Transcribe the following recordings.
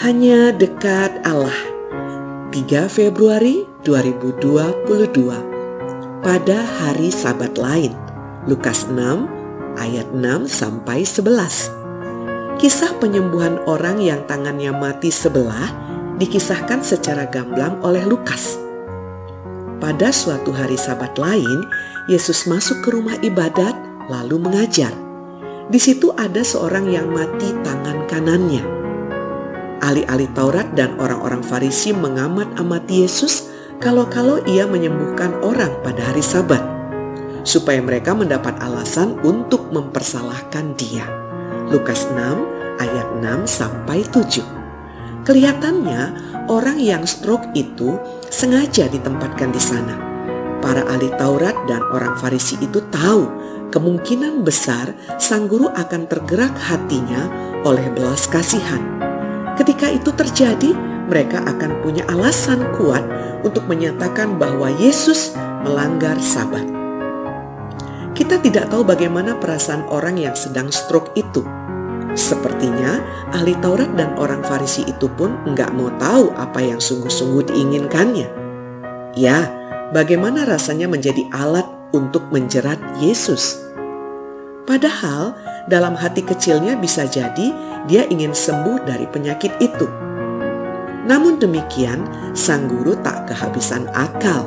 Hanya dekat Allah. 3 Februari 2022 pada hari Sabat lain. Lukas 6 ayat 6 sampai 11. Kisah penyembuhan orang yang tangannya mati sebelah dikisahkan secara gamblang oleh Lukas. Pada suatu hari Sabat lain, Yesus masuk ke rumah ibadat lalu mengajar. Di situ ada seorang yang mati tangan kanannya. Ahli-ahli Taurat dan orang-orang Farisi mengamat-amati Yesus kalau-kalau ia menyembuhkan orang pada hari Sabat, supaya mereka mendapat alasan untuk mempersalahkan dia. Lukas 6 ayat 6 sampai 7. Kelihatannya orang yang stroke itu sengaja ditempatkan di sana. Para ahli Taurat dan orang Farisi itu tahu kemungkinan besar sang guru akan tergerak hatinya oleh belas kasihan. Ketika itu terjadi, mereka akan punya alasan kuat untuk menyatakan bahwa Yesus melanggar Sabat. Kita tidak tahu bagaimana perasaan orang yang sedang stroke itu. Sepertinya ahli Taurat dan orang Farisi itu pun nggak mau tahu apa yang sungguh-sungguh diinginkannya. Ya, bagaimana rasanya menjadi alat untuk menjerat Yesus. Padahal dalam hati kecilnya bisa jadi dia ingin sembuh dari penyakit itu. Namun demikian, sang guru tak kehabisan akal.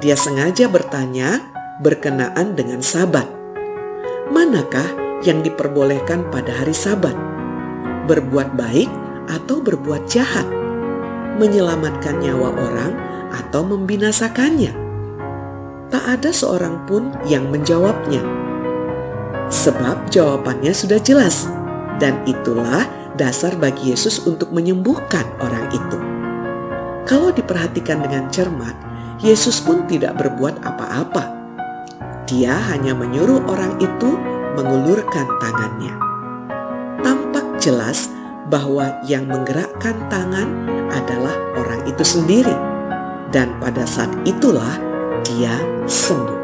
Dia sengaja bertanya berkenaan dengan sabat. Manakah yang diperbolehkan pada hari sabat? Berbuat baik atau berbuat jahat? Menyelamatkan nyawa orang atau membinasakannya? Tak ada seorang pun yang menjawabnya. Sebab jawabannya sudah jelas dan itulah dasar bagi Yesus untuk menyembuhkan orang itu. Kalau diperhatikan dengan cermat, Yesus pun tidak berbuat apa-apa. Dia hanya menyuruh orang itu mengulurkan tangannya. Tampak jelas bahwa yang menggerakkan tangan adalah orang itu sendiri, dan pada saat itulah dia sembuh.